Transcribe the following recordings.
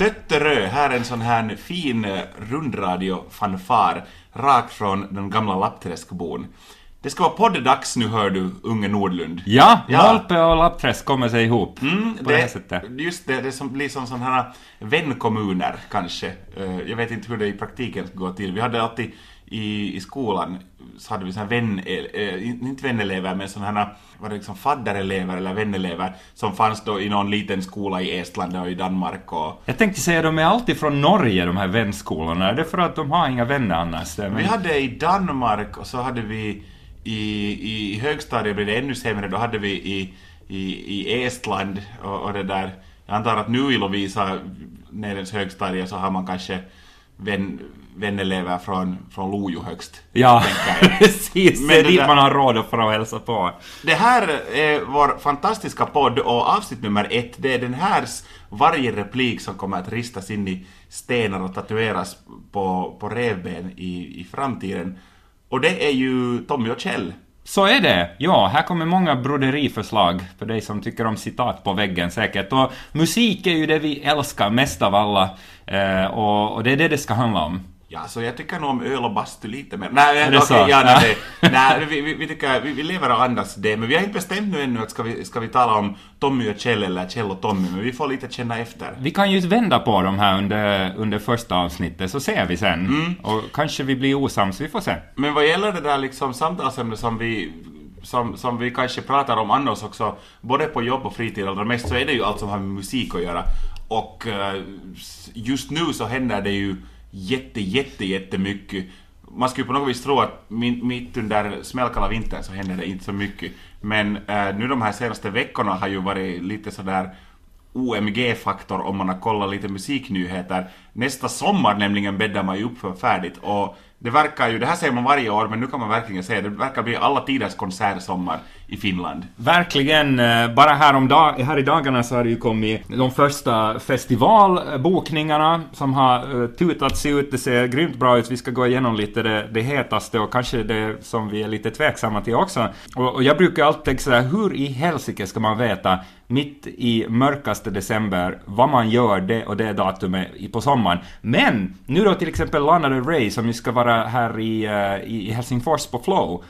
Tötterö, här är en sån här fin eh, rundradiofanfar rakt från den gamla Lappträskbon. Det ska vara podddags nu hör du, unge Nordlund. Ja, Ja. Molpe och Lappträsk kommer sig ihop Mm, på det, här sättet. Just det, det som blir som sådana här vänkommuner kanske. Eh, Jag vet inte hur det i praktiken ska gå till. Vi hade alltid i, i skolan så hade vi såna här vän, eh, inte vänelever men sådana här var det liksom fadderelever eller vänelever som fanns då i någon liten skola i Estland och i Danmark och Jag tänkte säga, de är alltid från Norge, de här vänskolorna. Är det för att de har inga vänner annars? Men... Vi hade i Danmark och så hade vi i, i, i högstadiet blev det ännu sämre, då hade vi i, i, i Estland och, och det där. Jag antar att nu i Lovisa, Nedens högstadie, så har man kanske vän, vänelever från, från Lojo högst. Ja, precis. Men det är dit där- man har råd att få och hälsa på. Det här är vår fantastiska podd och avsnitt nummer ett, det är den här varje replik som kommer att ristas in i stenar och tatueras på, på revben i, i framtiden. Och det är ju Tommy och Kjell. Så är det. Ja, här kommer många broderiförslag för dig som tycker om citat på väggen säkert. Och musik är ju det vi älskar mest av alla. Eh, och, och det är det det ska handla om. Ja, så jag tycker nog om öl och bastu lite mer. Nej, Är okej, ja, nej, det- nej vi, vi, vi tycker, vi, vi lever och andas det, men vi har inte bestämt nu ännu att ska vi, ska vi tala om Tommy och Kjell eller Kjell och Tommy, men vi får lite känna efter. Vi kan ju vända på de här under, under första avsnittet, så ser vi sen. Mm. Och kanske vi blir osams, vi får se. Men vad gäller det där liksom samtalsämne som vi som, som vi kanske pratar om annars också, både på jobb och fritid allra mest, så är det ju allt som har med musik att göra. Och eh, just nu så händer det ju jätte, jätte, jättemycket. Man skulle på något vis tro att min, mitt under smällkalla vintern så händer det inte så mycket. Men äh, nu de här senaste veckorna har ju varit lite sådär OMG-faktor om man har kollat lite musiknyheter. Nästa sommar nämligen bäddar man ju upp för färdigt och det verkar ju, det här säger man varje år men nu kan man verkligen säga det verkar bli alla tiders konsertsommar i Finland. Verkligen. Eh, bara här, om dag, här i dagarna så har det ju kommit de första festivalbokningarna som har eh, tutats ut. Det ser grymt bra ut. Vi ska gå igenom lite det, det hetaste och kanske det som vi är lite tveksamma till också. Och, och jag brukar alltid tänka sådär, hur i helsike ska man veta mitt i mörkaste december vad man gör det och det datumet på sommaren. Men nu då till exempel Lana Del Rey som ju ska vara här i, eh, i Helsingfors på Flow.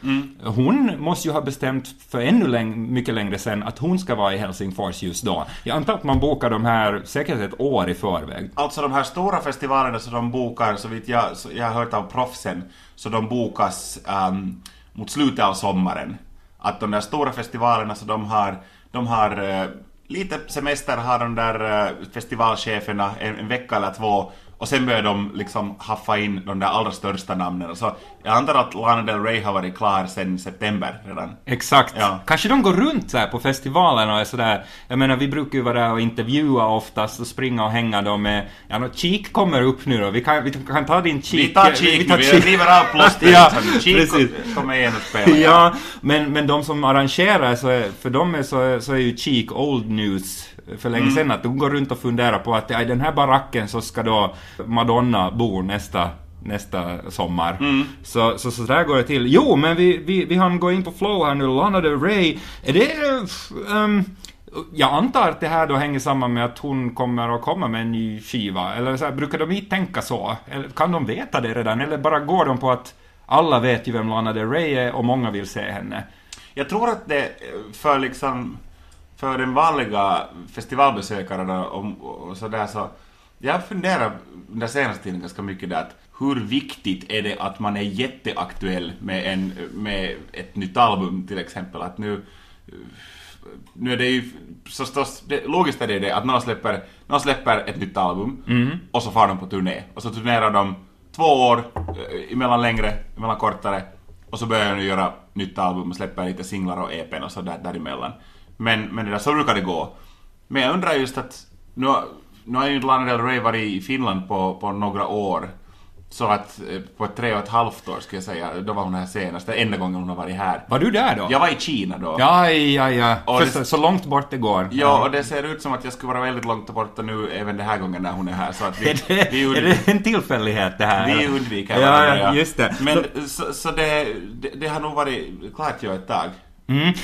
Hon måste ju ha bestämt för ännu läng- mycket längre sen att hon ska vara i Helsingfors just då. Jag antar att man bokar de här säkert ett år i förväg. Alltså de här stora festivalerna så de bokar, så vitt jag, så jag har hört av proffsen, så de bokas ehm, mot slutet av sommaren. Att de där stora festivalerna så de har, de har eh, lite semester har de där eh, festivalcheferna en, en vecka eller två och sen börjar de liksom haffa in de där allra största namnen. Så jag antar att Lana Del Rey har varit klar sen september redan. Exakt. Ja. Kanske de går runt så här på festivalen och är sådär, jag menar vi brukar ju vara där och intervjua oftast och springa och hänga då med, ja nå, Cheek kommer upp nu då, vi kan, vi kan ta din Cheek. Vi tar Cheek nu, vi river av plåstret. Ja. Cheek kommer igen och spelar. Ja, men, men de som arrangerar, så är, för dem är, så, är- så är ju Cheek old news för länge sedan. Att de går runt och funderar på att ja, i den här baracken så ska då Madonna bo nästa nästa sommar. Så, så, så där går det till. Jo, men vi, vi, vi hann gå in på flow här nu. Lana Del Rey. Är det... ehm, jag antar att det här då hänger samman med att hon kommer att komma med en ny skiva. Eller så här, brukar de inte tänka så? Eller kan de veta det redan? Eller bara går de på att alla vet ju vem Lana Del Rey är och många vill se henne? Jag tror att det för liksom för den vanliga festivalbesökaren och, och sådär så jag funderar den senaste tiden ganska mycket där att hur viktigt är det att man är jätteaktuell med, en, med ett nytt album till exempel? Att nu, nu är det ju förstås, det, logiskt är det det att någon släpper, någon släpper ett nytt album och så far de på turné och så turnerar de två år, eh, emellan längre, emellan kortare och så börjar de göra nytt album och släpper lite singlar och EPn och så där, däremellan. Men, men det där, så brukar det gå. Men jag undrar just att nu, nu har ju Lana Del Rey varit i Finland på, på några år. Så att eh, på tre och ett halvt år skulle jag säga, då var hon här senast. Det enda gången hon har varit här. Var du där då? Jag var i Kina då. Ja, ja, ja. Och det- så, långt bort det går. Ja, och det ser ut som att jag skulle vara väldigt långt borta nu även den här gången när hon är här. Så att vi, Är det, vi, är det en tillfällighet det här? vi undviker ja, varandra, ja, just det. Men så, så det, det, det har nog varit klart ju ett tag. Mm.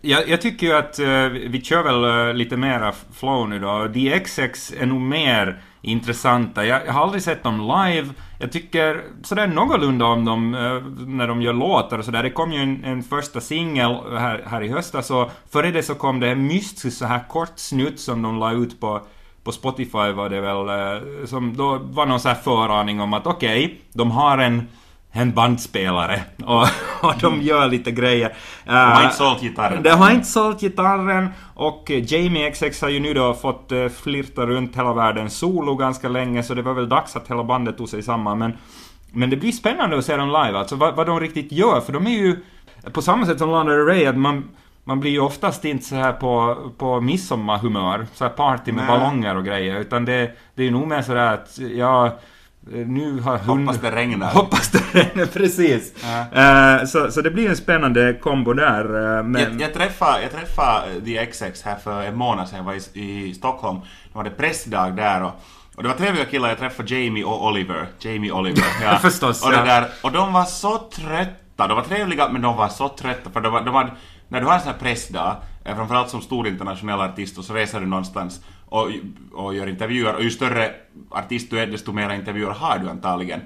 Jag, jag tycker ju att eh, vi kör väl eh, lite mera flow nu då. DXX är nog mer intressanta. Jag, jag har aldrig sett dem live. Jag tycker sådär någorlunda om dem eh, när de gör låtar och sådär. Det kom ju en, en första singel här, här i höstas och före det så kom det en mystisk så här kort snutt som de la ut på på Spotify var det väl, som då var någon så här föraning om att okej, okay, de har en en bandspelare och, och de mm. gör lite grejer. De har inte sålt gitarren. De har inte sålt gitarren och Jamie XX har ju nu då fått uh, flirta runt hela världen solo ganska länge så det var väl dags att hela bandet tog sig samman men men det blir spännande att se dem live, alltså vad, vad de riktigt gör, för de är ju på samma sätt som Lana Del Rey, att man, man blir ju oftast inte så här på, på midsommarhumör, så här party med Nej. ballonger och grejer, utan det, det är nog mer sådär att, ja, nu har hund... Hoppas det regnar. Hoppas det regnar, precis. Ja. Uh, så, så det blir en spännande kombo där. Uh, men... jag, jag, träffade, jag träffade The XX här för en månad sedan, jag var i, i Stockholm. Det var det pressdag där och, och det var trevliga killar, jag träffade Jamie och Oliver. Jamie Oliver, ja. Förstås, och, det där, och de var så trötta, de var trevliga men de var så trötta för de var, de var när du har en sån här pressdag, eh, framförallt som stor internationell artist och så reser du någonstans och, och gör intervjuer och ju större artist du är desto mer intervjuer har du antagligen.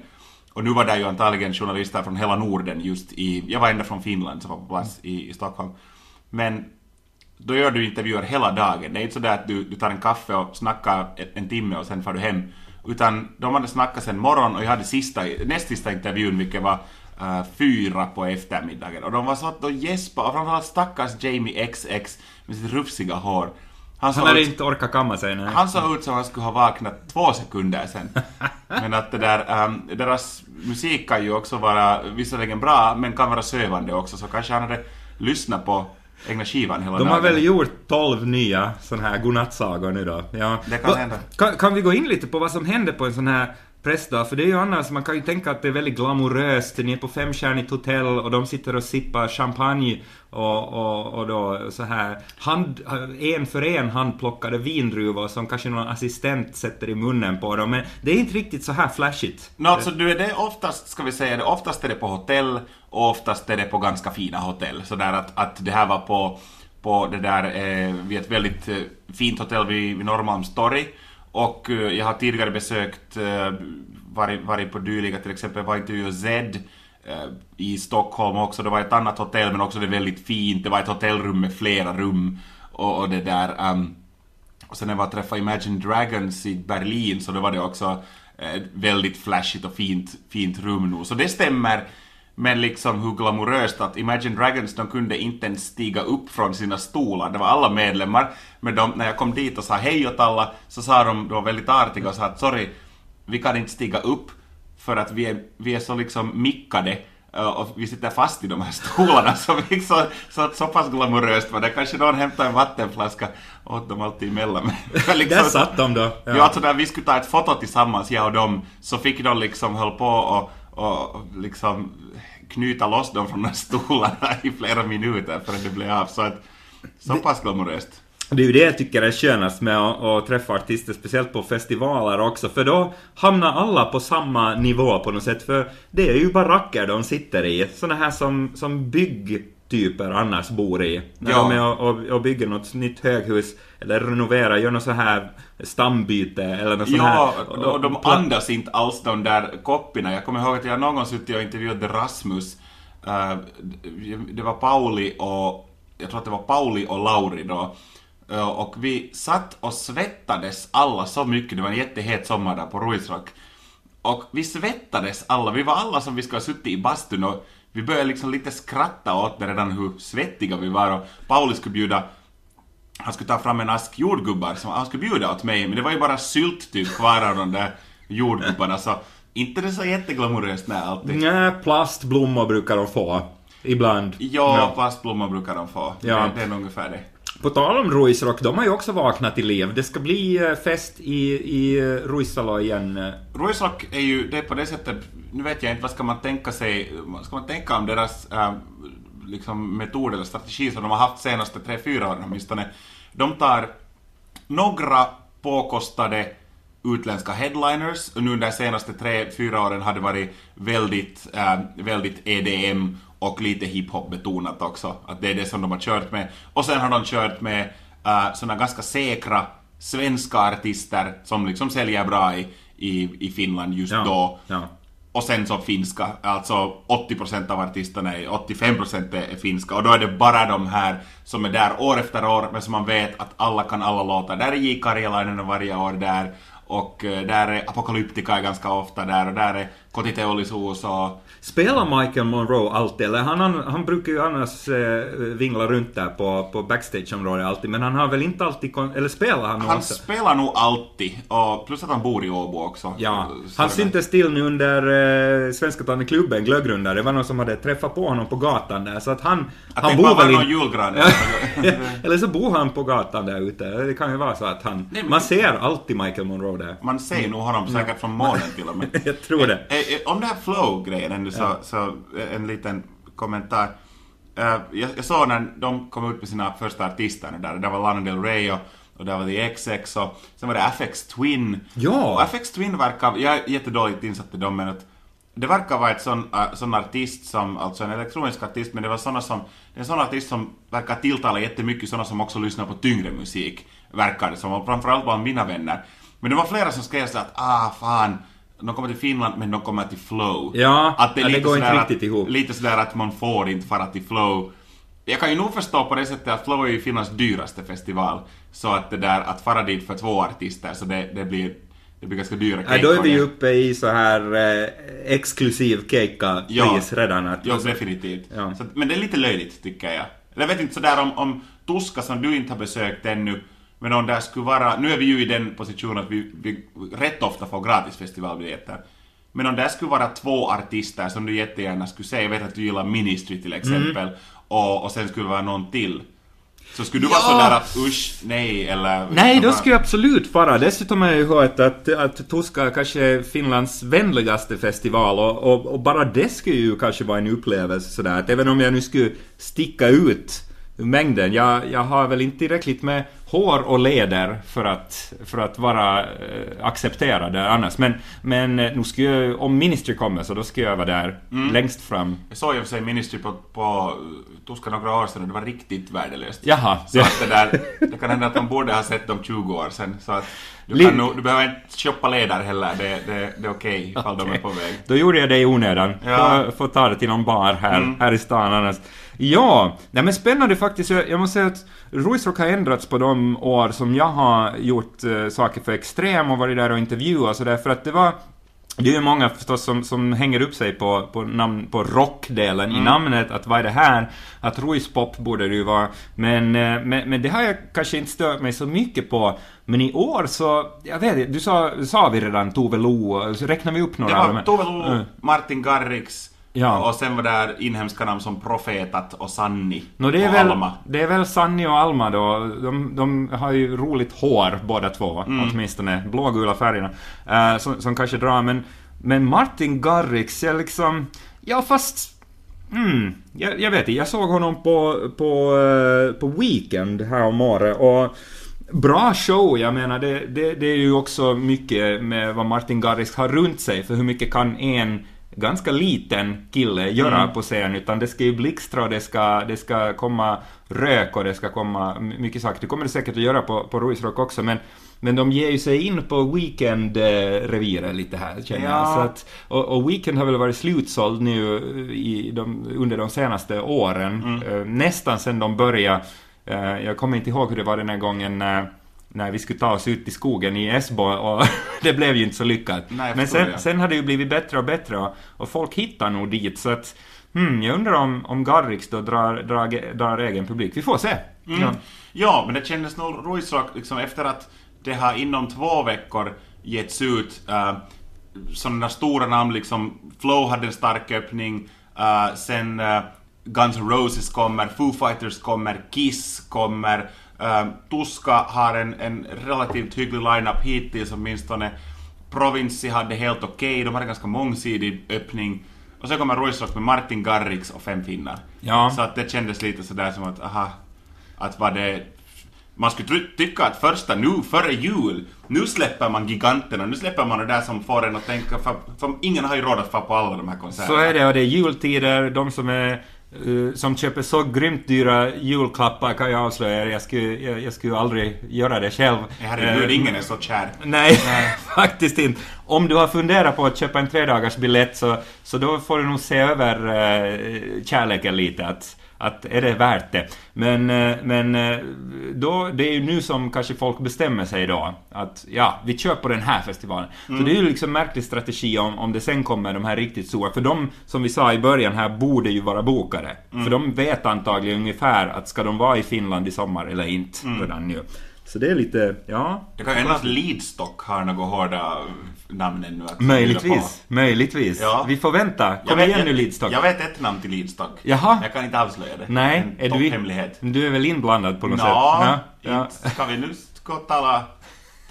Och nu var det ju antagligen journalister från hela Norden just i, jag var ända från Finland som var på plats i, i Stockholm. Men då gör du intervjuer hela dagen. Det är inte sådär att du, du tar en kaffe och snackar en, timme och sen far du hem. Utan de hade snackat sen morgon och jag hade sista, näst sista intervjun vilket var uh, fyra på eftermiddagen. Och de var så att de gäspade och framförallt stackars Jamie XX med sitt rufsiga hår. Han, han hade ut, inte orkat kamma sig. Nej. Han såg ut som han skulle ha vaknat två sekunder sen. men att det där, um, deras musik kan ju också vara visserligen bra, men kan vara sövande också, så kanske han hade lyssnat på egna skivan hela De dagen. har väl gjort 12 nya sådana här godnattsagor nu då. Ja. Det kan hända. Kan, kan vi gå in lite på vad som hände på en sån här pressdag, för det är ju annars, man kan ju tänka att det är väldigt glamoröst, ni är på femstjärnigt hotell och de sitter och sippar champagne och, och, och då så här. Hand, en för en handplockade vindruvor som kanske någon assistent sätter i munnen på dem, men det är inte riktigt så här flashigt. No, alltså du är det oftast, ska vi säga det, oftast är det på hotell och oftast är det på ganska fina hotell, så där att, att det här var på på det där, eh, vid ett väldigt eh, fint hotell vid, vid Norrmalmstorg och eh, jag har tidigare besökt, eh, varit, varit på dylika, till exempel var intervjuade Z eh, i Stockholm också. Det var ett annat hotell men också det väldigt fint. Det var ett hotellrum med flera rum. Och, och det där... Um, och sen när jag var och träffade Imagine Dragons i Berlin så då var det också väldigt flashigt och fint, fint rum nu. Så det stämmer men liksom hur glamoröst att Imagine Dragons, de kunde inte ens stiga upp från sina stolar. Det var alla medlemmar. Men de, när jag kom dit och sa hej åt alla, så sa de, de var väldigt artiga och sa att sorry, vi kan inte stiga upp för att vi är, vi är så liksom mickade eh, och vi sitter fast i de här stolarna så, vi, så, så, så pass glamoröst var det. Kanske någon hämtade en vattenflaska åt dem alltid emellan. liksom, Där satt de då. Ja. ja, alltså när vi skulle ta ett foto tillsammans, jag och dem, så fick de liksom höll på och och liksom knyta loss dem från de stolarna i flera minuter förrän det blev av. Så att, så pass glamoröst. Det är ju det jag tycker är skönast med att, träffa artister, speciellt på festivaler också, för då hamnar alla på samma nivå på något sätt, för det är ju baracker de sitter i, såna här som, som byggtyper annars bor i. När ja. de är och, och, och bygger något nytt höghus, eller renoverar, gör något så här stambyte eller något sånt ja, här. Ja, och de andas inte alls de där koppina. Jag kommer ihåg att jag någon gång suttit och intervjuade Rasmus. Uh, det var Pauli och, jag tror att det var Pauli och Lauri då. Uh, och vi satt och svettades alla så mycket, det var en jättehet sommar där på Ruisrock. Och vi svettades alla, vi var alla som vi skulle ha suttit i bastun och vi började liksom lite skratta åt det redan hur svettiga vi var och Pauli skulle bjuda han skulle ta fram en ask jordgubbar som han skulle bjuda åt mig, men det var ju bara sylt typ kvar av de där jordgubbarna, så inte det så jätteglamoröst med alltid. Nej, plastblommor brukar de få. Ibland. Ja, ja. plastblommor brukar de få. Ja. Det, det är nog ungefär det. På tal om Ruisrock, de har ju också vaknat till liv. Det ska bli eh, fest i, i eh, Ruissalo igen. Ruisrock är ju, det är på det sättet, nu vet jag inte vad ska man tänka sig, vad ska man tänka om deras äh, liksom metod eller strategi som de har haft senaste tre fyra åren åtminstone. De tar några påkostade utländska headliners och nu de senaste tre, fyra åren har det varit väldigt, äh, väldigt EDM och lite hiphop betonat också. Att det är det som de har kört med. Och sen har de kört med äh, sådana ganska säkra svenska artister som liksom säljer bra i, i, i Finland just Ja, då. ja. Och sen så finska, alltså 80% av artisterna är, 85% är, finska och då är det bara de här som är där år efter år men som man vet att alla kan alla låtar. Där är J. Karjalainen varje år där och eh, där är Apocalyptica är ganska ofta där och där är Koti Teollisuus och Spelar Michael Monroe alltid? Eller han, han, han brukar ju annars eh, vingla runt där på, på backstageområdet alltid, men han har väl inte alltid... Eller spelar han nog han också? spelar nog alltid och plus att han bor i Åbo också. Ja, han syntes till nu under eh, Svenska Tanne klubben, glöggrunda. Det var någon som hade träffat på honom på gatan där, så att han... Att han var väl in- julgran. Eller så bor han på gatan där ute. Det kan ju vara så att han... Nej, men- Man ser alltid Michael Monroe där. Man ser nog honom säkert från månen till och med. Jag tror det. Eh, Om det här flow-grejen ännu så, så eh, en liten kommentar. Eh, Jag, jag såg när de kom ut med sina första artister där, där var Lana Del Rey och, och där var The XX och sen var det FX Twin. Ja. Och FX Twin verkar, jag är jättedåligt insatt i dem men att det verkar vara ett sån, äh, sån artist som, alltså en elektronisk artist, men det var såna som, det är en sån artist som verkar tilltala jättemycket såna som också lyssnar på tyngre musik, verkar det som, och framförallt bland mina vänner. Men det var flera som skrev så att ah fan, de kommer till Finland men de kommer till flow. Ja, att ja, det lite går inte riktigt att, ihop. Lite sådär att man får inte fara till flow. Jag kan ju nog förstå på det sättet att Flow är ju Finlands dyraste festival. Så att det där att fara dit för två artister, så det, det blir det blir ganska dyra Ja, då är vi ju uppe i så här eh, exklusiv keikka-pris redan. Att, Ja, definitivt. Ja. Så, men det är lite löjligt, tycker jag. Jag vet inte sådär om, om Tuska som du inte har besökt ännu, men om det skulle vara... Nu är vi ju i den positionen att vi, vi rätt ofta får gratis festivalbiljetter. Men om det skulle vara två artister som du jättegärna skulle se, jag vet att du gillar Ministry till exempel, och, och sen skulle det vara någon till. Så skulle du vara Ja. sådär att usch, nej, eller... Nej, då skulle jag absolut fara. Dessutom har jag ju hört att, att Tuska kanske är Finlands vänligaste festival och, och, och bara det skulle ju kanske vara en upplevelse sådär. Att även om jag nu skulle sticka ut mängden, jag, jag har väl inte tillräckligt med hår och leder för att, för att vara eh, accepterad där annars. Men, men eh, nu skulle jag, om Ministry kommer så då ska jag vara där längst fram. Jag såg ju för sig Ministry på, på Tuska några år sedan och det var riktigt värdelöst. Jaha. Så att det där, det kan hända att man borde ha sett dem 20 år sedan. Så att du, kan nog, du behöver inte shoppa ledare heller, det, det, det är okej ifall de är på väg. Då gjorde jag det i onödan. Ja. Mm. Får, får ta det till någon bar här, här i stan annars. Ja, nej men spännande faktiskt. Jag, jag måste säga att Ruisrock har ändrats på de år som jag har gjort eh, saker för Extrem och varit där och intervjuat sådär. För att det var det är ju många förstås som, som hänger upp sig på, på, namn, på rockdelen Mm. i namnet, att vad är det här? Att Ruispop borde det ju vara. Men, eh, men, men det har jag kanske inte stört mig så mycket på. Men i år så, jag vet inte, du sa, sa vi redan Tove Lo, så räknar vi upp Det några av var. Tove Lo, Mm. Martin Garrix Ja. och sen var där inhemska namn som Profetat och Sanni Nå, det är, och väl, Alma. det är väl Sanni och Alma då. De, de har ju roligt hår båda två, Mm. åtminstone. Blågula färgerna. eh, som, som kanske drar, men, men Martin Garrix, jag liksom... Ja, fast... Mm, jag, jag vet inte, jag såg honom på, på, eh, på Weekend här om året och Bra show, jag menar det, det, det är ju också mycket med vad Martin Garrix har runt sig, för hur mycket kan en ganska liten kille göra på scen, utan det ska ju blixtra och det ska, det ska komma rök och det ska komma mycket saker. Det kommer det säkert att göra på, på Ruisrock också, men, men de ger ju sig in på Weekend-reviret lite här, känner jag. Ja. Så att, och, och Weekend har väl varit slutsåld nu i de, under de senaste åren, eh, nästan sedan de började. Eh, jag kommer inte ihåg hur det var den här gången när när vi skulle ta oss ut i skogen i Esbo och det blev ju inte så lyckat. Nej, Men sen, sen har det ju blivit bättre och bättre och, och folk hittar nog dit så att hmm, jag undrar om, om Garrix då drar, drar, drar egen publik. Vi får se. Mm. Ja. Ja, men det kändes nog Ruisrock liksom efter att det har inom två veckor getts ut uh, sådana stora namn liksom Flow hade en stark öppning, uh, sen uh, Guns N' Roses kommer, Foo Fighters kommer, Kiss kommer, Tuska har en, en relativt hygglig line-up hittills åtminstone. Provinci hade helt okej, de hade ganska mångsidig öppning. Och sen kommer Ruisrock med Martin Garrix och fem finnar. Ja. Så att det kändes lite sådär som att, aha, att var det... Man skulle ty- tycka att första nu, före jul, nu släpper man giganterna, nu släpper man det där som får en att tänka, för, för ingen har ju råd att få på alla de här konserterna. Så är det och det är jultider, de som är eh, som köper så grymt dyra julklappar kan jag avslöja er. Jag skulle, jag, jag skulle aldrig göra det själv. Herregud, Eh, ingen är så kär. Nej, faktiskt inte. Om du har funderat på att köpa en tredagars biljett så, så då får du nog se över eh, kärleken lite. Att, att är det värt det? Men, eh, men eh, då, det är ju nu som kanske folk bestämmer sig då. Att ja, vi kör på den här festivalen. Så det är ju liksom märklig strategi om, om det sen kommer de här riktigt stora. För de, som vi sa i början här, borde ju vara bokade. För de vet antagligen ungefär att ska de vara i Finland i sommar eller inte redan nu. Så det är lite, ja... Det kan ju hända att Leadstock har några hårda namn ännu att Möjligtvis, möjligtvis. Ja. Vi får vänta. Kom vet- igen nu jag- Lidstock. Jag vet ett namn till Leadstock. Jaha. Jag kan inte avslöja det. Nej, En är du, topphemlighet. du är väl inblandad på något Nå, sätt? Ja, ja. inte ska vi nu gå och tala,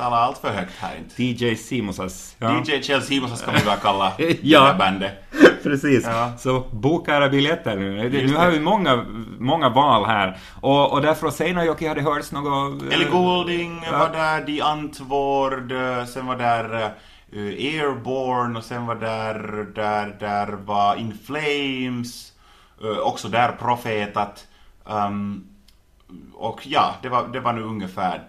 tala allt för högt här inte. DJ Simosas. Ja. DJ Chelsea Simonsson ska vi väl kalla Ja. det här bandet. Precis. Ja. Så boka era biljetter nu. Just Nu har det. vi många, många val här. Och, och därför Seinäjoki hade hörts något... eh, Ellie Goulding Ja. var där, Die Antwoord, eh, sen var där eh, Airborne och sen var där, där, där var In Flames, eh, också där profetat. Um, och ja, det var, det var nu ungefär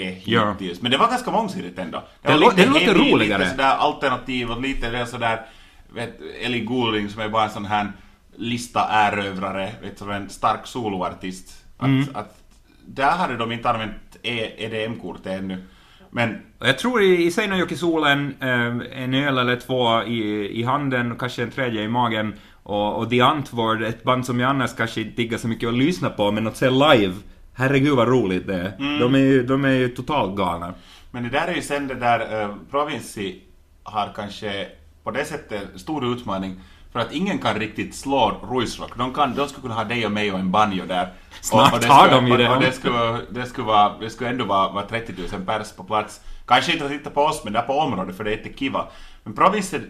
det Ja. hittills. Men det var ganska mångsidigt ändå. Det var lå- lite det låter heavy, roligare. Lite sådär alternativ och lite det sådär, vet, Ellie Goulding som är bara en sån här lista-erövrare, vet du, en stark soloartist. Att, Mm. att där hade de inte använt E- EDM-kortet ännu. Men Jag tror i, i Seinäjoki-solen, eh, en öl eller två i, i handen, och kanske en tredje i magen. Och, och The Antwoord, ett band som jag annars kanske inte diggar så mycket att lyssna på, men att se live, herregud vad roligt det är. Mm. De är ju, de är ju totalt galna. Men det där är ju sen det där, uh, Provinci har kanske på det sättet stor utmaning för att ingen kan riktigt slå Ruisrock. De, kan, de skulle kunna ha dig och mig och en banjo där. Snart det har skulle- de ju det. Och, och det, skulle, det, skulle vara, det skulle ändå vara, vara 30 000 pers på plats. Kanske inte att titta på oss, men där på området, för det är inte kiva. Men Provinci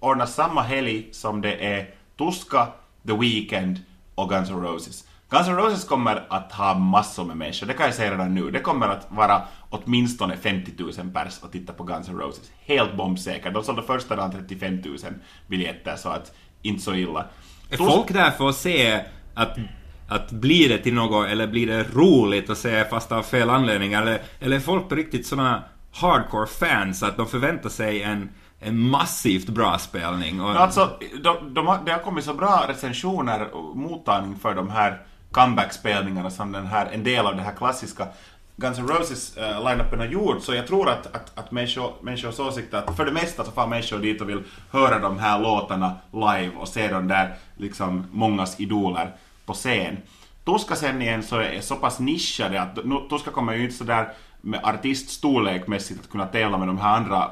ordnar samma helg som det är Tuska, The Weeknd och Guns N' Roses. Guns N' Roses kommer att ha massor med människor, det kan jag säga redan nu. Det kommer att vara åtminstone 50 000 pers att titta på Guns N' Roses. Helt bombsäkert. De sålde första dagen 35 000 biljetter, så att inte så illa. Är Tus- folk där för att se att, att blir det till något, eller blir det roligt att se fast av fel anledning? Eller, eller är folk på riktigt såna hardcore fans att de förväntar sig en, en massivt bra spelning? Och, Alltså, de, de har, det har kommit så bra recensioner och mottagning för de här comeback-spelningarna som den här, en del av det här klassiska Guns N' Roses uh, line-upen har gjort, så jag tror att, att, att människor, människors åsikt att för det mesta så far människor dit och vill höra de här låtarna live och se de där liksom mångas idoler på scen. Tuska sen igen så är så pass nischade att nu, Tuska kommer ju inte sådär med artiststorlekmässigt att kunna tävla med de här andra eh,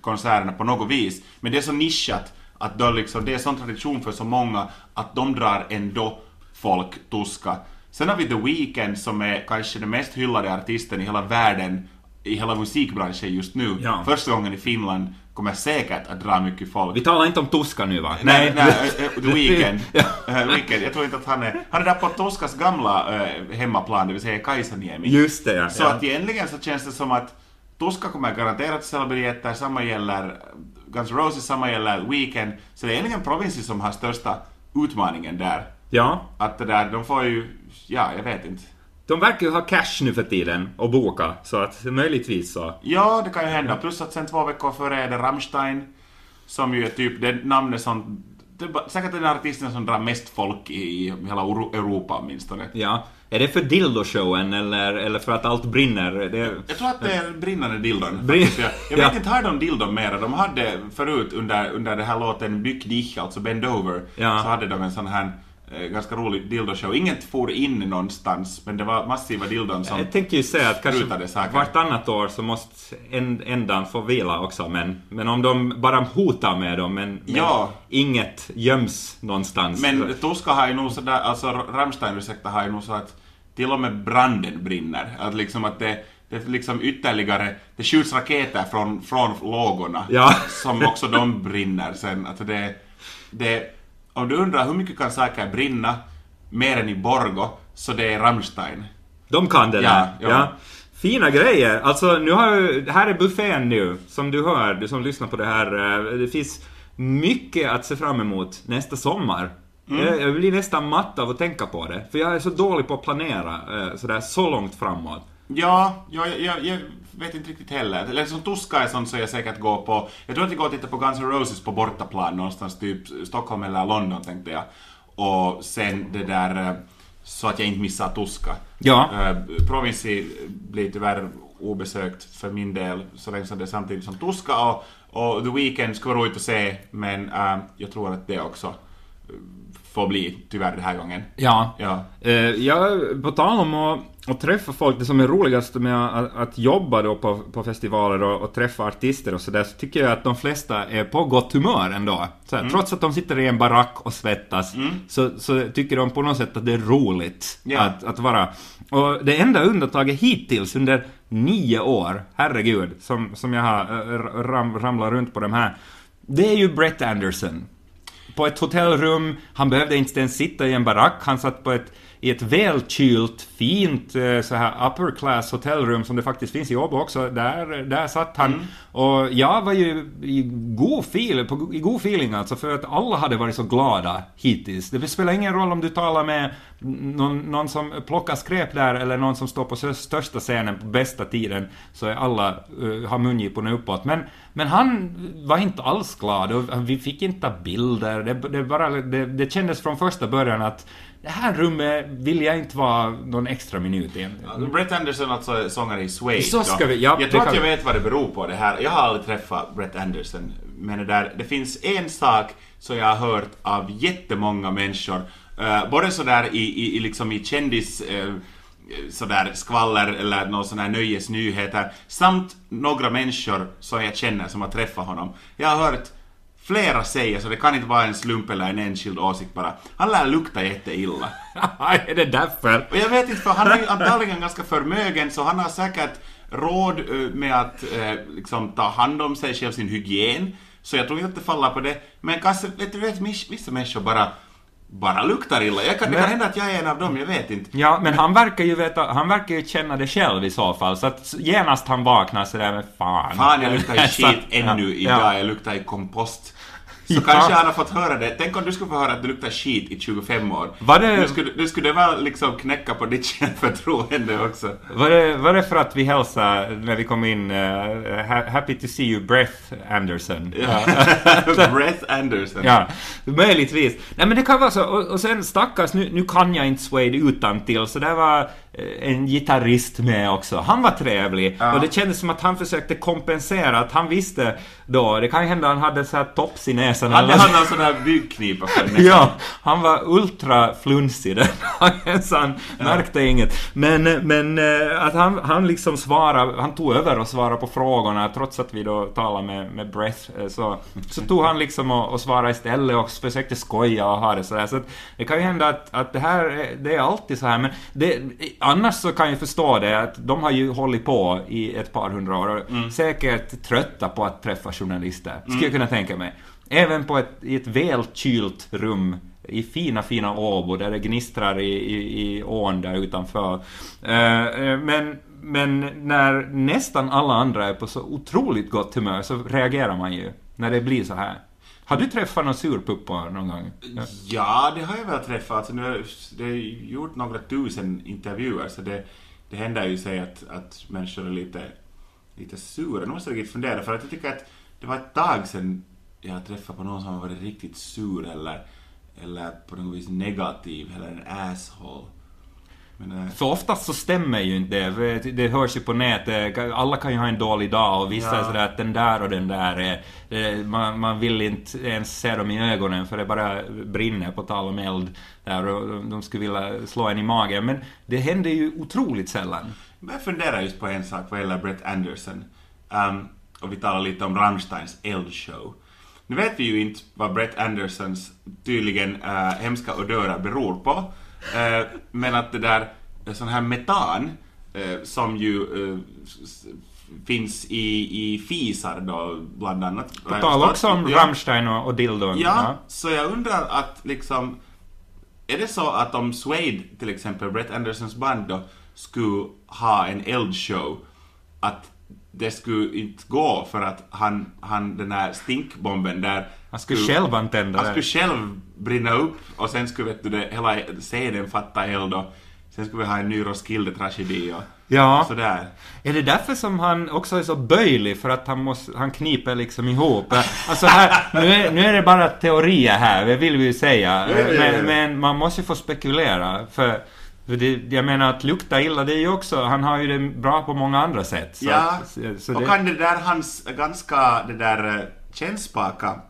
konserterna på något vis. Men det är så nischat att då liksom, det är sån tradition för så många att de drar ändå folk Tuska. Sen har vi The Weeknd som är kanske den mest hyllade artisten i hela världen, i hela musikbranschen just nu. Ja. Första gången i Finland kommer säkert att dra mycket folk. Vi talar inte om Tuska nu va? Nej, nej, eh, eh, The Weeknd. Ja. Eh, Weeknd. Jag tror inte att han är... Han är där på Toskas gamla eh, hemmaplan, det vill säga Kaisaniemi. Just det ja. Så att egentligen så känns det som att Tuska kommer garanterat sälja biljetter, samma gäller Guns Roses, samma gäller Weekend. Så det är egentligen Provinci som har största utmaningen där. Ja. Att det där, de får ju... Ja, jag vet inte. De verkar ju ha cash nu för tiden och boka, så att möjligtvis så. Ja, det kan ju hända. Plus att sen två veckor före är det Rammstein, som ju är typ det namnet som... Det säkert den artisten som drar mest folk i, i hela Euro- Europa åtminstone. Ja. Är det för dildoshowen eller, eller för att allt brinner? Det, Jag tror att det är brinnande dildon. Brin-. Jag, jag vet Ja. inte, har de dildon mera? De hade förut under, under den här låten Byck dich, alltså Bend Over, Ja. så hade de en sån här ganska rolig dildoshow. Inget for in någonstans, men det var massiva dildon som... Jag tänker ju säga att kanske saker. vartannat år så måste en, ändan få vila också, men, men om de bara hotar med dem, men, men Ja. inget göms någonstans. Men Tuska har ju nog sådär, alltså Rammstein ursäkta har ju nog så att till och med branden brinner. Att liksom att det, det är liksom ytterligare, det skjuts raketer från, från lågorna Ja. som också de brinner sen. Att det, det, om du undrar hur mycket kan saker brinna mer än i Borgo, så det är Rammstein. De kan det Ja, där. ja. Ja. Fina grejer. Alltså, nu har här är buffén nu, som du hör, du som lyssnar på det här. eh, Det finns mycket att se fram emot nästa sommar. Jag, jag blir nästan matt av att tänka på det. För jag är så dålig på att planera eh, sådär så långt framåt. Ja, jag, jag, jag vet inte riktigt heller. Eller som Tuska är sånt så jag säkert går på... Jag tror att jag går och tittar på Guns N' Roses på bortaplan någonstans, typ Stockholm eller London tänkte jag. Och sen det där eh, så att jag inte missar Tuska. Ja. Uh, Provinci blir tyvärr obesökt för min del så länge som det är samtidigt som Tuska och, och The Weeknd skulle vara roligt att se men uh, jag tror att det också eh, får bli tyvärr den här gången. Ja. Ja. Eh, ja, på tal om att, att träffa folk, det som är roligast med att, att jobba då på, på festivaler och, och träffa artister och sådär, så tycker jag att de flesta är på gott humör ändå. Så här, Trots att de sitter i en barack och svettas, så, så tycker de på något sätt att det är roligt Ja. att, att vara. Och det enda undantaget hittills under nio år, herregud, som, som jag har eh, ram, ramlat runt på de här, det är ju Brett Anderson på ett hotellrum. Han behövde inte ens sitta i en barack. Han satt på ett, i ett välkylt, fint eh, så här upper class hotellrum som det faktiskt finns i Åbo också. Där, där satt han. Och jag var ju i god feel, på, i god feeling alltså för att alla hade varit så glada hittills. Det spelar ingen roll om du talar med någon, någon som plockar skräp där eller någon som står på största scenen på bästa tiden så är alla, uh, har mungiporna uppåt. Men, men han var inte alls glad och vi fick inte ta bilder. Det, det, bara, det, det kändes från första början att det här rummet vill jag inte vara någon extra minut i. Brett Anderson alltså sångare i Suede. Så ska vi- ja, jag tror att jag vi. vet vad det beror på det här. Jag har aldrig träffat Brett Anderson. Men det, där, det finns en sak som jag har hört av jättemånga människor. Uh, både sådär i, i, i, liksom i kändis... eh, sådär skvaller eller någon sån här nöjesnyheter. Samt några människor som jag känner som har träffat honom. Jag har hört flera säga, så det kan inte vara en slump eller en enskild åsikt bara. Han lär lukta jätteilla. är det därför? Och jag vet inte, för han är ju antagligen ganska förmögen så han har säkert råd eh, med att eh, liksom, ta hand om sig själv, sin hygien. Så jag tror inte att det faller på det. Men kanske, vet du, vet, vissa människor bara, bara luktar illa. Jag kan, det kan Men- hända att jag är en av dem, jag vet inte. Ja, men han verkar ju veta, han verkar ju känna det själv i så fall. Så att genast han vaknar sådär med fan. Fan, jag luktar ju Så- skit ännu ja, idag, ja. jag luktar i kompost. Så Ja. kanske han har fått höra det. Tänk om du skulle få höra att du luktar skit i 25 år. Var det- Nu skulle, nu skulle det väl liksom knäcka på ditt självförtroende också. Var det, var det för att vi hälsade när vi kom in, ha- happy to see you Breath Anderson? Brett Anderson. Ja, möjligtvis. Nej men det kan vara så. Och, och sen stackars, nu, nu kan jag inte Suede utan till så där var en gitarrist med också. Han var trevlig. Ja. Och det kändes som att han försökte kompensera, att han visste då, det kan ju hända att han hade så här tops i näsan Hade han någon sån här byggknipa för näsan? Ja, han var ultra flunsig den så han märkte inget. Men, men eh, att han, han liksom svarade, han tog över och svarade på frågorna trots att vi då talade med, med Breath. eh, Så, så tog han liksom och, och svarade istället och försökte skoja och ha det sådär. Så att det kan ju hända att, att det här, är- det är alltid så här. Men det, annars så kan jag förstå det att de har ju hållit på i ett par hundra år och säkert trötta på att träffa journalister. Skulle jag kunna tänka mig. Även på ett, i ett välkylt rum i fina, fina Åbo där det gnistrar i, i, i ån där utanför. Eh, eh, men, men när nästan alla andra är på så otroligt gott humör så reagerar man ju när det blir så här. Har du träffat någon surpuppa någon gång? Ja. Ja, det har jag väl träffat. Alltså, nu har jag- det har gjort några tusen intervjuer så det, det händer ju sig att, att människor är lite, lite sura. Nu måste jag riktigt fundera för att jag tycker att det var ett tag sedan jag träffade på någon som har varit riktigt sur eller, eller på något vis negativ eller en asshole. Men, eh, För oftast så stämmer ju inte det. Det hörs ju på nätet. Alla kan ju ha en dålig dag och vissa Ja. är sådär att den där och den där är... eh, Man, man vill inte ens se dem i ögonen för det bara brinner på tal om eld där och de- skulle vilja slå en i magen. Men det händer ju otroligt sällan. Jag funderar just på en sak vad gäller Brett Anderson. Um, och vi talar lite om Rammsteins eldshow. Nu vet vi ju inte vad Brett Andersons tydligen uh, hemska odörer beror på. Eh, men att det där, sån här metan, eh, som ju eh, finns i, i fisar då, bland annat. På tal också om Ja. Rammstein och, och dildon. Ja, så jag undrar att liksom... Är det så att om Suede, till exempel, Brett Andersons band då, skulle ha en eldshow, att det skulle inte gå för att han, han den här stinkbomben där Han skulle själv antända han skulle själv brinna upp och sen skulle vet du, det, hela scenen fatta eld och sen skulle vi ha en ny Roskilde-tragedi och, Ja. och sådär. Är det därför som han också är så böjlig? För att han, måste, han kniper liksom ihop? Alltså här, nu, är, nu är det bara teorier här, det vill vi ju säga. Men, men man måste ju få spekulera. För, det, jag menar att lukta illa, det är ju också, han har ju det bra på många andra sätt. Så ja, att, så, så och det, kan det där hans ganska det där eh, kännspaka,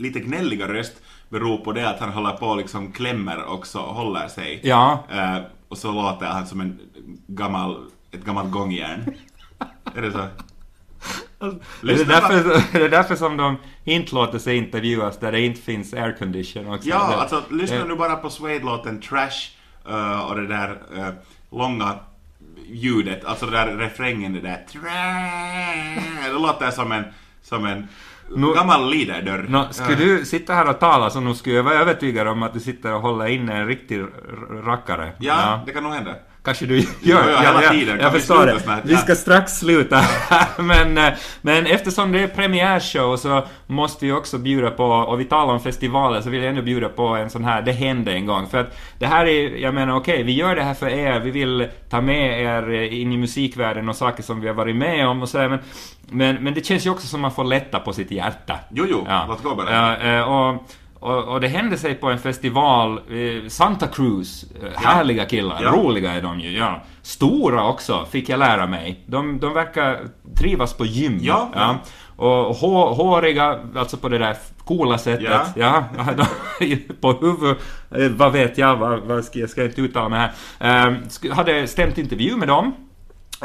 lite gnälliga röst bero på det att han håller på och liksom klämmer också och håller sig. Ja. Eh, och så låter han som en gammal, ett gammalt gångjärn. är det så? Är det, därför, är det därför som de inte låter sig intervjuas där det inte finns aircondition också? Ja, det, alltså lyssna det- nu bara på Suede-låten Trash eh, och det där eh, långa ljudet, alltså det där refrängen, det där Trash. Det låter som en, som en Nu- gammal liderdörr. Nå, skulle du sitta här och tala så nu skulle jag vara övertygad om att du sitter och håller inne en riktig rackare. Ja, det kan nog hända. Kanske du gör. ja, hela tiden. Kan Jag vi förstår det. snart? Vi ska strax sluta. men, eh, men eftersom det är premiärshow så måste vi också bjuda på, och vi talar om festivaler, så vill jag ändå bjuda på en sån här Det hände en gång. För att det här är, jag menar okej, vi gör det här för er, vi vill ta med er in i musikvärlden och saker som vi har varit med om och sådär. Men, men, men det känns ju också som man får lätta på sitt hjärta. Jo, jo, låt gå bara. Ja, eh, och, och, och det hände sig på en festival, eh, Santa Cruz. Eh, Härliga killar, Ja. roliga är de ju. Ja. Stora också, fick jag lära mig. De, de verkar trivas på gym. Ja, ja. Och hå, håriga, alltså på det där coola sättet. Ja. På huvud, eh, vad vet jag, vad, vad ska, jag ska inte uttala mig här. Eh, sk- hade stämt intervju med dem.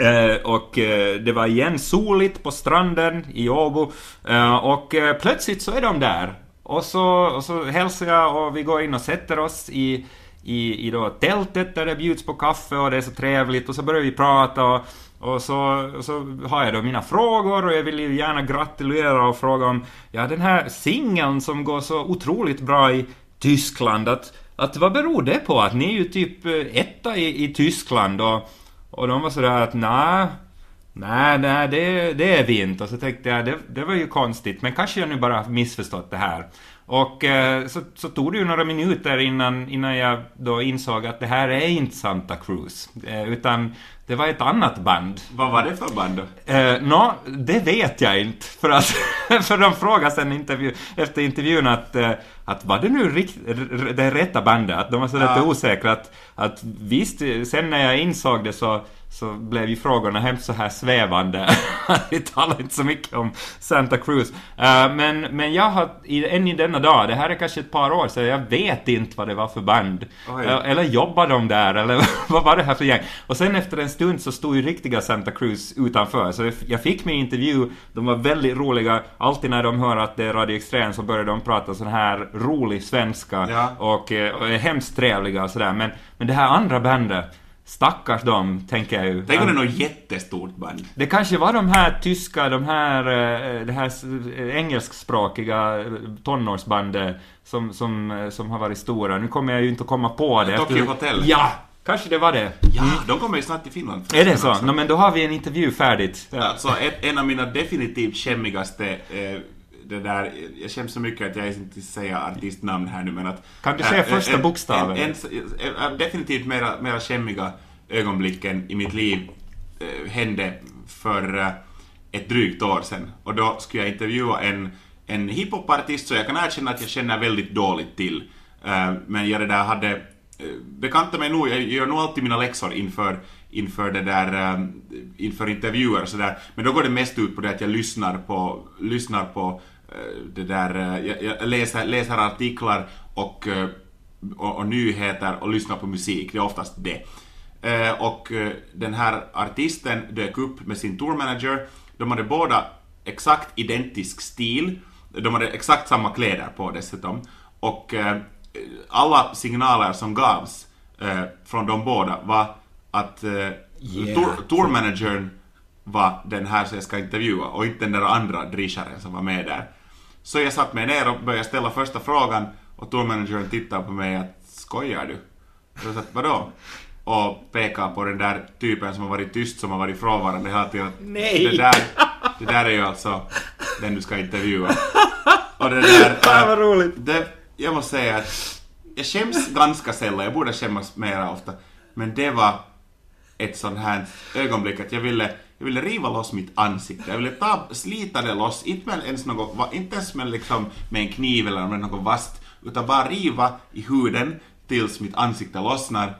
Eh, och eh, det var igen soligt på stranden i Åbo. Eh, och eh, plötsligt så är de där. Och så, och så hälsar jag och vi går in och sätter oss i, i, i då tältet där det bjuds på kaffe och det är så trevligt och så börjar vi prata och, och så, och så har jag då mina frågor och jag vill ju gärna gratulera och fråga om ja, den här singeln som går så otroligt bra i Tyskland. Att, att vad beror det på? Att ni är ju typ eh, etta i, i Tyskland och, och de var sådär att nej, nej, nej det, det är vi inte. Och så tänkte jag, det, det var ju konstigt, men kanske jag nu bara missförstått det här. Och eh, så, så tog det ju några minuter innan, innan jag då insåg att det här är inte Santa Cruz. Eh, utan det var ett annat band. Vad var det för band då? Eh, Nå, det vet jag inte. För att för de frågade sen intervju, efter intervjun att, eh, att var det nu rikt, det rätta bandet? Att de var så Ja. lite osäkra. Att, att visst, sen när jag insåg det så, så blev ju frågorna hemskt så här svävande. Vi talar inte så mycket om Santa Cruz. Eh, men, men jag har, än i denna dag, det här är kanske ett par år sedan, jag vet inte vad det var för band. Eh, eller jobbar de där, eller vad var det här för gäng? Och sen efter en stund så stod ju riktiga Santa Cruz utanför, så jag fick min intervju, de var väldigt roliga, alltid när de hör att det är Radio Extrem så börjar de prata sån här rolig svenska Ja. och, eh, och är hemskt trevliga och sådär, men, men det här andra bandet, stackars dem, tänker jag ju. Tänk om det är något jättestort band. Det kanske var de här tyska, de här, eh, det här eh, engelskspråkiga eh, tonårsbandet som, som, som har varit stora. Nu kommer jag ju inte att komma på det. Tokyo efter- Hotel. Ja! Kanske det var det. Ja, de kommer ju snart till Finland. Är det så? Nå, men då har vi en intervju färdigt. Alltså, ett, en av mina definitivt skämmigaste eh, det där, jag skäms så mycket att jag inte säger artistnamn här nu men att... Kan du säga eh, första en- bokstaven? En, en, en, definitivt mera, mera skämmiga ögonblicken i mitt liv eh, hände för eh, ett drygt år sedan. Och då skulle jag intervjua en, en hiphopartist så jag kan erkänna att jag känner väldigt dåligt till. Eh, men jag det där hade bekanta mig nog, jag gör nog alltid mina läxor inför, inför det där, inför intervjuer och sådär. Men då går det mest ut på det att jag lyssnar på, lyssnar på det där, eh, jag, jag läser, läser artiklar och, eh, och, och nyheter och lyssnar på musik, det är oftast det. Eh, och eh, den här artisten dök upp med sin tourmanager. De hade båda exakt identisk stil. De hade exakt samma kläder på dessutom. Och eh, alla signaler som gavs eh, från de båda var att eh, Yeah. tour, tourmanagern var den här som jag ska intervjua och inte den där andra drisharen som var med där. Så jag satt mig ner och började ställa första frågan och tourmanagern tittade på mig att skojar du? Så jag sa vadå? och pekar på den där typen som har varit tyst, som har varit frånvarande hela tiden. Nej. Det där, det där är ju alltså den du ska intervjua. Och det där... Fan, vad äh, roligt. Det, jag måste säga att jag skäms ganska sällan, jag borde skämmas mer ofta. Men det var ett sånt här ögonblick att jag ville, jag ville riva loss mitt ansikte. Jag ville ta, slita det loss, inte med ens något, inte ens med, liksom, med en kniv eller med något vasst, utan bara riva i huden tills mitt ansikte lossnar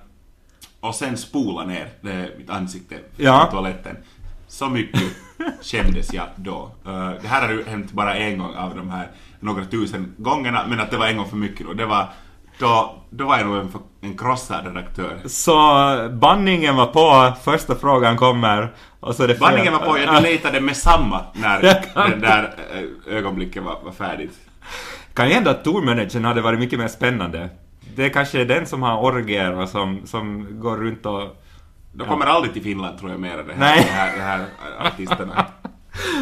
och sen spola ner det, mitt ansikte Ja. i toaletten. Så mycket skämdes jag då. Eh, det här har ju hänt bara en gång av de här några tusen gångerna, men att det var en gång för mycket då. Det var, då, då var jag nog en, en krossad redaktör. Så bandningen var på, första frågan kommer och så är det fel. Bandningen var på, jag letade med samma när det där eh, ögonblicket var, var färdigt. Kan ju hända att tourmanagern hade varit mycket mer spännande. Det kanske är den som har orgier och som, som går runt och... De kommer aldrig till Finland tror jag mer, det här, Nej. det här, det här artisterna.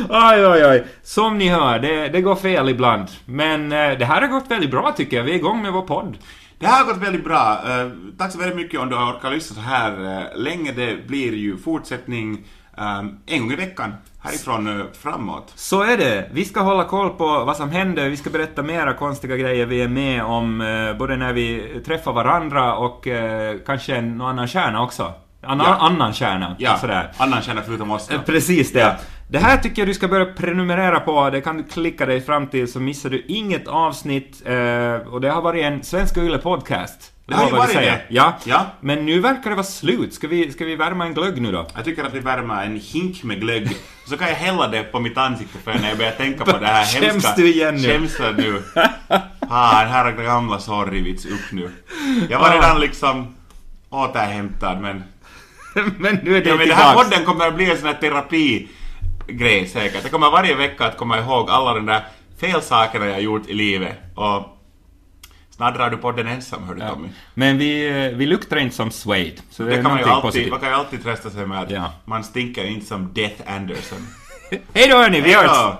Oj, oj, oj. Som ni hör, det, det går fel ibland. Men eh, det här har gått väldigt bra tycker jag. Vi är igång med vår podd. Det här har gått väldigt bra. Eh, tack så väldigt mycket om du har orkat lyssna så här eh, länge. Det blir ju fortsättning eh, en gång i veckan härifrån uh, framåt. Så är det. Vi ska hålla koll på vad som händer. Vi ska berätta mera konstiga grejer vi är med om, eh, både när vi träffar varandra och eh, kanske någon annan kärna också. Annan, Ja. annan kärna. Ja, Sådär. annan känner förutom oss. då. Eh, Precis det. Ja. Det här tycker jag du ska börja prenumerera på. Det kan du klicka dig fram till så missar du inget avsnitt. Eh, och det har varit en Svenska Yle podcast. Det har ju var vad vi varit säger. det. Ja. Ja. Men nu verkar det vara slut. Ska vi, ska vi värma en glögg nu då? Jag tycker att vi värmer en hink med glögg. Så kan jag hälla det på mitt ansikte för när jag börjar tänka på det här Skäms hemska... du igen nu? Skäms jag nu? Ah, den här gamla sorrivits upp nu. Jag var redan liksom återhämtad men... men nu är det Ja, men den här podden kommer att bli en sån här terapigrej säkert. Det kommer varje vecka att komma ihåg alla de där fel sakerna jag gjort i livet. Och snart drar du podden ensam, hör du Tommy. Men vi, eh, vi luktar inte som Suede. Så det, Det kan man, ju alltid, positivt. man kan ju alltid trösta sig med att Ja. man stinker inte som Death Anderson. Hej då hörni, vi hörs!